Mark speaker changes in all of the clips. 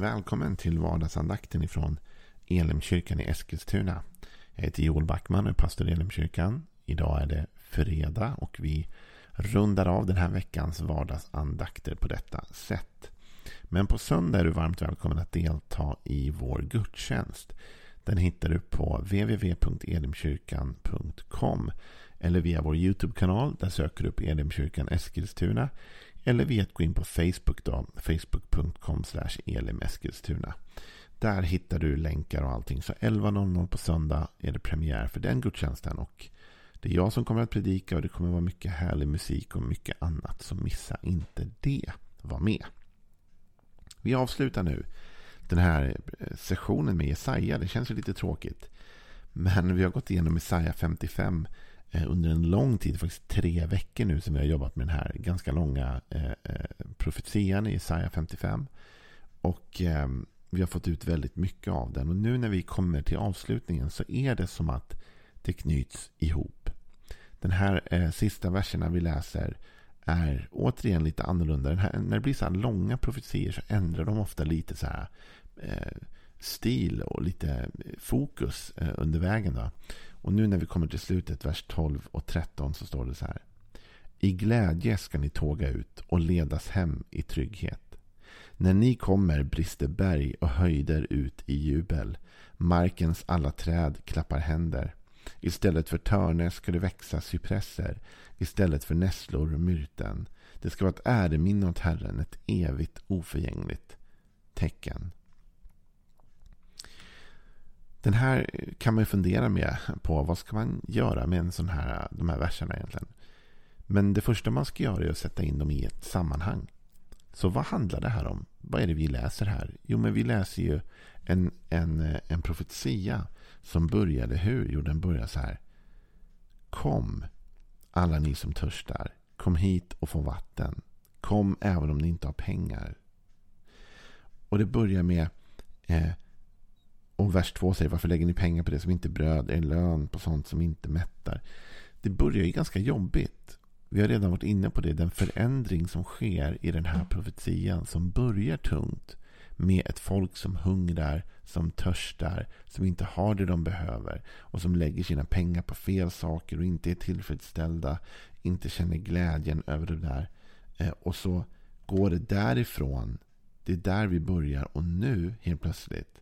Speaker 1: Välkommen till vardagsandakten ifrån Elimkyrkan i Eskilstuna. Jag heter Joel Backman och är pastor i Elimkyrkan. Idag är det fredag och vi rundar av den här veckans vardagsandakter på detta sätt. Men på söndag är du varmt välkommen att delta i vår gudstjänst. Den hittar du på www.elimkyrkan.com eller via vår YouTube-kanal. Där söker du upp Elimkyrkan Eskilstuna. Eller via att gå in på Facebook då. Facebook.com elimeskilstuna. Där hittar du länkar och allting. Så 11.00 på söndag är det premiär för den gudstjänsten. Och det är jag som kommer att predika och det kommer att vara mycket härlig musik och mycket annat. Så missa inte det. Var med. Vi avslutar nu den här eh, sessionen med Jesaja. Det känns ju lite tråkigt. Men vi har gått igenom Jesaja 55 Eh, under en lång tid, faktiskt tre veckor nu som vi har jobbat med den här ganska långa eh, eh profetian i Isaiah 55. Och eh, vi har fått ut väldigt mycket av den. Och nu när vi kommer till avslutningen så är det som att det knyts ihop. Den här eh, sista verserna vi läser är återigen lite annorlunda. Här, när det blir så här långa profetier så ändrar de ofta lite så här eh, stil och lite fokus eh, under vägen. Då. Och nu när vi kommer till slutet, vers 12 och 13, så står det så här. I glädje ska ni tåga ut och ledas hem i trygghet. När ni kommer brister berg och höjder ut i jubel. Markens alla träd klappar händer. Istället för törne ska det växa cypresser. Istället för nässlor myrten. Det ska vara ett äreminne åt Herren, ett evigt oförgängligt tecken. Den här kan man ju fundera med på. Vad ska man göra med en sån här, de här verserna egentligen? Men det första man ska göra är att sätta in dem i ett sammanhang. Så vad handlar det här om? Vad är det vi läser här? Jo, men vi läser ju en, en, en profetia som började hur? Jo, den börjar så här. Kom, alla ni som törstar. Kom hit och få vatten. Kom även om ni inte har pengar. Och det börjar med eh, och vers 2 säger varför lägger ni pengar på det som inte är bröd, er lön på sånt som inte mättar. Det börjar ju ganska jobbigt. Vi har redan varit inne på det. Den förändring som sker i den här profetian som börjar tungt. Med ett folk som hungrar, som törstar, som inte har det de behöver. Och som lägger sina pengar på fel saker och inte är tillfredsställda. Inte känner glädjen över det där. Eh, och så går det därifrån. Det är där vi börjar. Och nu helt plötsligt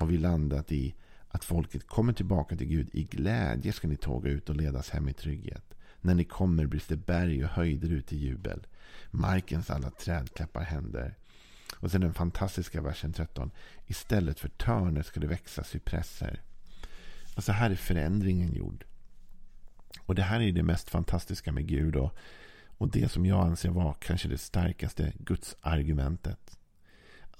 Speaker 1: har vi landat i att folket kommer tillbaka till Gud. I glädje ska ni tåga ut och ledas hem i trygghet. När ni kommer brister berg och höjder ut i jubel. Markens alla träd klappar händer. Och sen den fantastiska versen 13. Istället för törner ska det växa cypresser. Alltså här är förändringen gjord. Och det här är det mest fantastiska med Gud. Och, och det som jag anser vara kanske det starkaste Guds argumentet.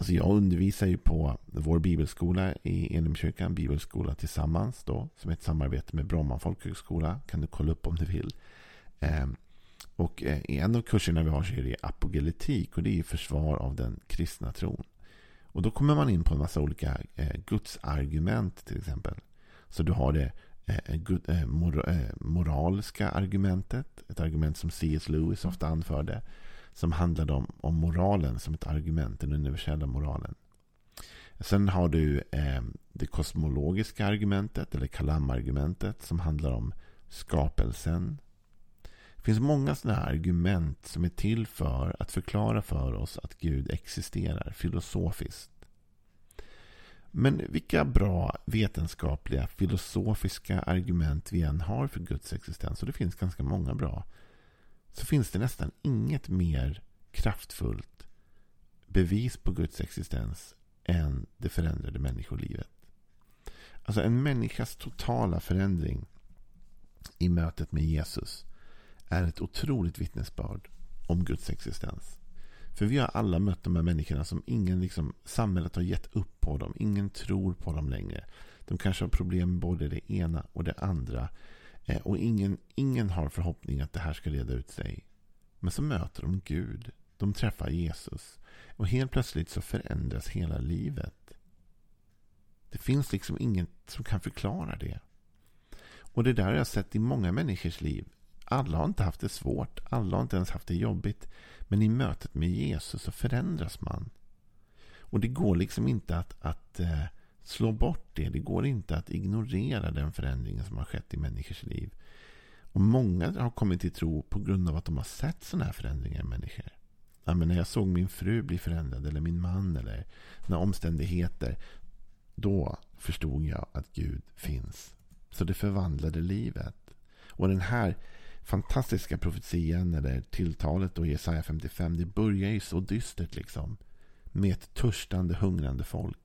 Speaker 1: Alltså jag undervisar ju på vår bibelskola i Elimkyrkan, Bibelskola Tillsammans då, som är ett samarbete med Bromma folkhögskola. Kan du kolla upp om du vill. Eh, och eh, i en av kurserna vi har så är det apogeletik och det är försvar av den kristna tron. Och då kommer man in på en massa olika eh, gudsargument till exempel. Så du har det moraliska argumentet, ett argument som C.S. Lewis ofta anförde som handlade om, om moralen som ett argument, den universella moralen. Sen har du eh, det kosmologiska argumentet, eller kalamargumentet, som handlar om skapelsen. Det finns många sådana här argument som är till för att förklara för oss att Gud existerar filosofiskt. Men vilka bra vetenskapliga filosofiska argument vi än har för Guds existens, och det finns ganska många bra, så finns det nästan inget mer kraftfullt bevis på Guds existens än det förändrade människolivet. Alltså en människas totala förändring i mötet med Jesus är ett otroligt vittnesbörd om Guds existens. För vi har alla mött de här människorna som ingen, liksom, samhället har gett upp på dem. Ingen tror på dem längre. De kanske har problem med både det ena och det andra. Eh, och ingen, ingen har förhoppning att det här ska reda ut sig. Men så möter de Gud. De träffar Jesus. Och helt plötsligt så förändras hela livet. Det finns liksom ingen som kan förklara det. Och det där har jag sett i många människors liv. Alla har inte haft det svårt. Alla har inte ens haft det jobbigt. Men i mötet med Jesus så förändras man. Och det går liksom inte att, att eh, slå bort det. Det går inte att ignorera den förändringen som har skett i människors liv. Och många har kommit till tro på grund av att de har sett sådana här förändringar i människor. Ja, men när jag såg min fru bli förändrad, eller min man, eller några omständigheter. Då förstod jag att Gud finns. Så det förvandlade livet. Och den här fantastiska profetian, eller tilltalet då i Jesaja 55, det börjar ju så dystert liksom. Med ett törstande, hungrande folk.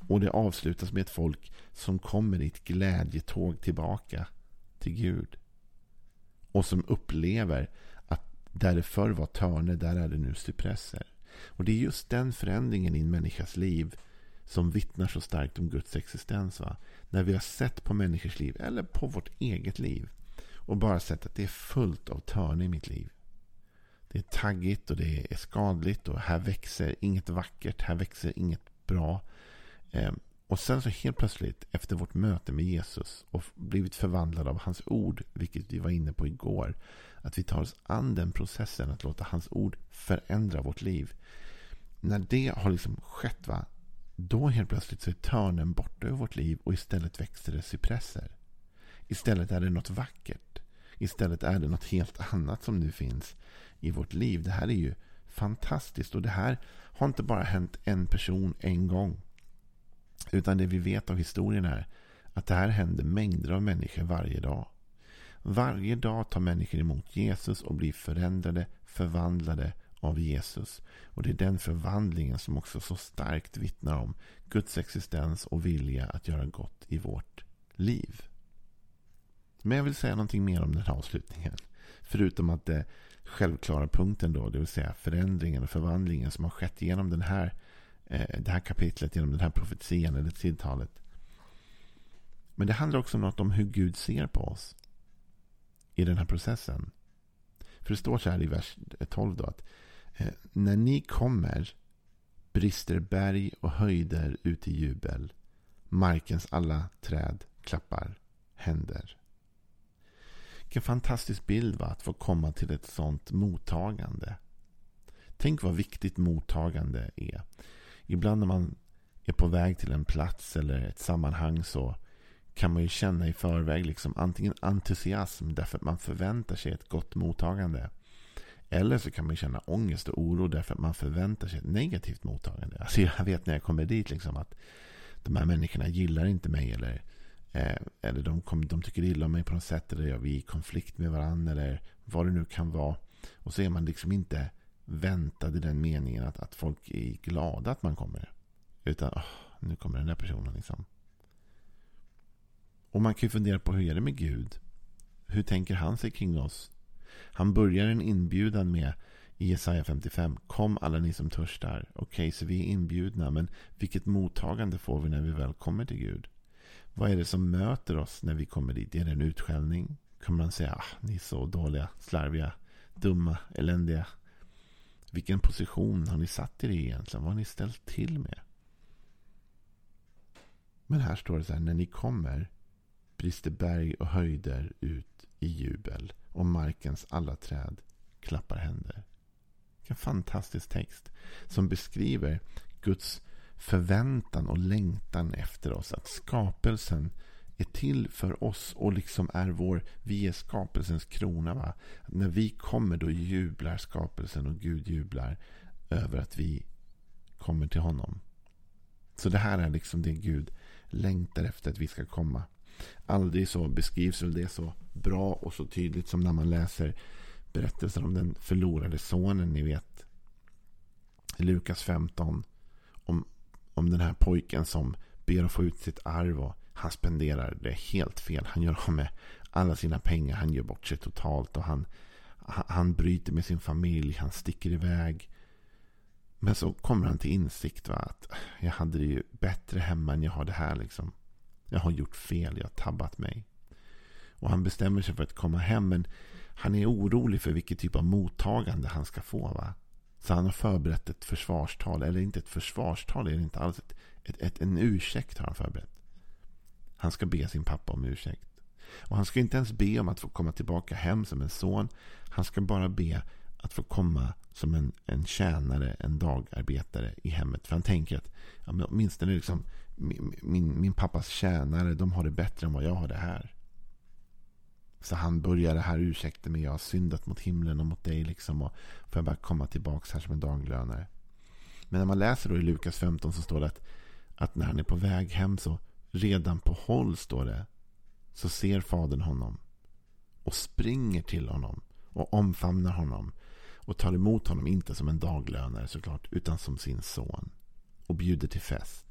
Speaker 1: Och det avslutas med ett folk som kommer i ett glädjetåg tillbaka till Gud. Och som upplever att där det förr var törne, där är det nu cypresser. Och det är just den förändringen i en människas liv som vittnar så starkt om Guds existens. Va? När vi har sett på människors liv, eller på vårt eget liv. Och bara sett att det är fullt av törne i mitt liv. Det är taggigt och det är skadligt och här växer inget vackert, här växer inget bra. Ehm, och sen så helt plötsligt efter vårt möte med Jesus och blivit förvandlade av hans ord, vilket vi var inne på igår, att vi tar oss an den processen att låta hans ord förändra vårt liv. När det har liksom skett, va, då helt plötsligt så är törnen borta ur vårt liv och istället växer det cypresser. Istället är det något vackert. Istället är det något helt annat som nu finns i vårt liv. Det här är ju fantastiskt och det här har inte bara hänt en person en gång. Utan det vi vet av historien är att det här händer mängder av människor varje dag. Varje dag tar människor emot Jesus och blir förändrade, förvandlade av Jesus. Och det är den förvandlingen som också så starkt vittnar om Guds existens och vilja att göra gott i vårt liv. Men jag vill säga någonting mer om den här avslutningen. Förutom att det självklara punkten då, det vill säga förändringen och förvandlingen som har skett genom den här, Eh, det här kapitlet, genom den här profetian eller tilltalet. Men det handlar också om något om hur Gud ser på oss i den här processen. För det står så här i vers 12 då att eh, när ni kommer brister berg och höjder ut i jubel. Markens alla träd klappar händer. Vilken fantastisk bild va? att få komma till ett sånt mottagande. Tänk vad viktigt mottagande är. Ibland när man är på väg till en plats eller ett sammanhang så kan man ju känna i förväg liksom antingen entusiasm därför att man förväntar sig ett gott mottagande. Eller så kan man känna ångest och oro därför att man förväntar sig ett negativt mottagande. Alltså jag vet när jag kommer dit liksom att de här människorna gillar inte mig eller Eh, eller de, kom, de tycker illa om mig på något sätt. Eller vi är i konflikt med varandra. Eller vad det nu kan vara. Och så är man liksom inte väntad i den meningen att, att folk är glada att man kommer. Utan oh, nu kommer den där personen liksom. Och man kan ju fundera på hur är det med Gud? Hur tänker han sig kring oss? Han börjar en inbjudan med i Jesaja 55. Kom alla ni som törstar. Okej, okay, så vi är inbjudna. Men vilket mottagande får vi när vi väl kommer till Gud? Vad är det som möter oss när vi kommer dit? Är det en utskällning? Kommer man säga ah, ni är så dåliga, slarviga, dumma, eländiga. Vilken position har ni satt er i egentligen? Vad har ni ställt till med? Men här står det så här. När ni kommer brister berg och höjder ut i jubel och markens alla träd klappar händer. Vilken fantastisk text som beskriver Guds förväntan och längtan efter oss. Att skapelsen är till för oss och liksom är vår, vi är skapelsens krona. Va? När vi kommer då jublar skapelsen och Gud jublar över att vi kommer till honom. Så det här är liksom det Gud längtar efter att vi ska komma. Aldrig så beskrivs väl det så bra och så tydligt som när man läser berättelsen om den förlorade sonen. Ni vet Lukas 15. Om om den här pojken som ber att få ut sitt arv och han spenderar det helt fel. Han gör av med alla sina pengar. Han gör bort sig totalt och han, han bryter med sin familj. Han sticker iväg. Men så kommer han till insikt va? att jag hade det ju bättre hemma än jag har det här. Liksom. Jag har gjort fel, jag har tabbat mig. Och han bestämmer sig för att komma hem. Men han är orolig för vilket typ av mottagande han ska få. Va? Så han har förberett ett försvarstal. Eller inte ett försvarstal. Det är inte alls ett, ett, ett, en ursäkt har han förberett. Han ska be sin pappa om ursäkt. Och han ska inte ens be om att få komma tillbaka hem som en son. Han ska bara be att få komma som en, en tjänare, en dagarbetare i hemmet. För han tänker att ja, men åtminstone liksom, min, min, min pappas tjänare, de har det bättre än vad jag har det här. Så han börjar det här ursäkta mig, jag har syndat mot himlen och mot dig. Liksom, och får jag bara komma tillbaka här som en daglönare. Men när man läser då i Lukas 15 så står det att, att när han är på väg hem så redan på håll står det. Så ser fadern honom. Och springer till honom. Och omfamnar honom. Och tar emot honom inte som en daglönare såklart. Utan som sin son. Och bjuder till fest.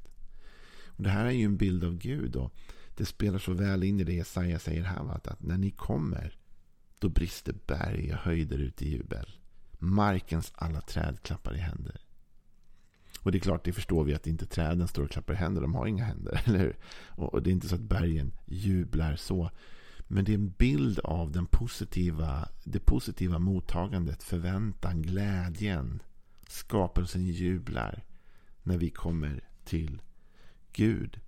Speaker 1: Och det här är ju en bild av Gud. Och det spelar så väl in i det Jesaja säger här. Att när ni kommer. Då brister berg och höjder ut i jubel. Markens alla träd klappar i händer. Och det är klart, det förstår vi att inte träden står och klappar händer. De har inga händer, eller hur? Och det är inte så att bergen jublar så. Men det är en bild av den positiva, det positiva mottagandet, förväntan, glädjen. Skapelsen jublar när vi kommer till Gud.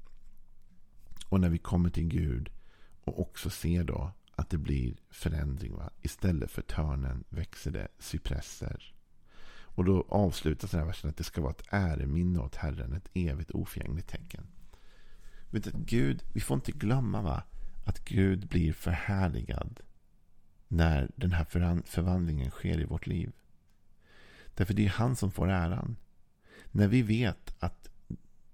Speaker 1: Och när vi kommer till Gud och också ser då att det blir förändring. Va? Istället för törnen växer det cypresser. Och då avslutas den här versen att det ska vara ett äreminne åt Herren, ett evigt oförgängligt tecken. Vet du, Gud, vi får inte glömma va, att Gud blir förhärligad när den här förvandlingen sker i vårt liv. Därför det är han som får äran. När vi vet att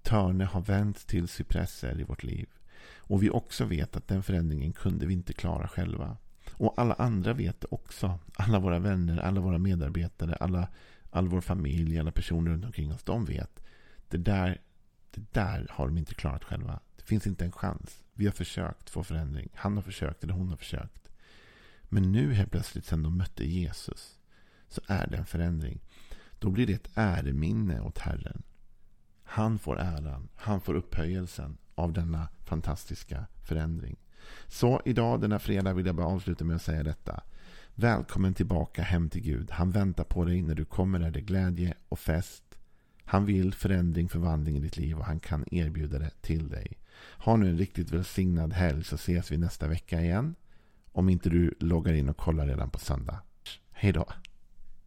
Speaker 1: törne har vänt till cypresser i vårt liv. Och vi också vet att den förändringen kunde vi inte klara själva. Och alla andra vet det också. Alla våra vänner, alla våra medarbetare, alla all vår familj, alla personer runt omkring oss, de vet. Det där, det där har de inte klarat själva. Det finns inte en chans. Vi har försökt få förändring. Han har försökt eller hon har försökt. Men nu helt plötsligt, sen de mötte Jesus, så är det en förändring. Då blir det ett äreminne åt Herren. Han får äran, han får upphöjelsen av denna fantastiska förändring. Så idag, denna fredag, vill jag bara avsluta med att säga detta. Välkommen tillbaka hem till Gud. Han väntar på dig när du kommer är det glädje och fest. Han vill förändring, förvandling i ditt liv och han kan erbjuda det till dig. Ha nu en riktigt välsignad helg så ses vi nästa vecka igen. Om inte du loggar in och kollar redan på söndag. Hej då.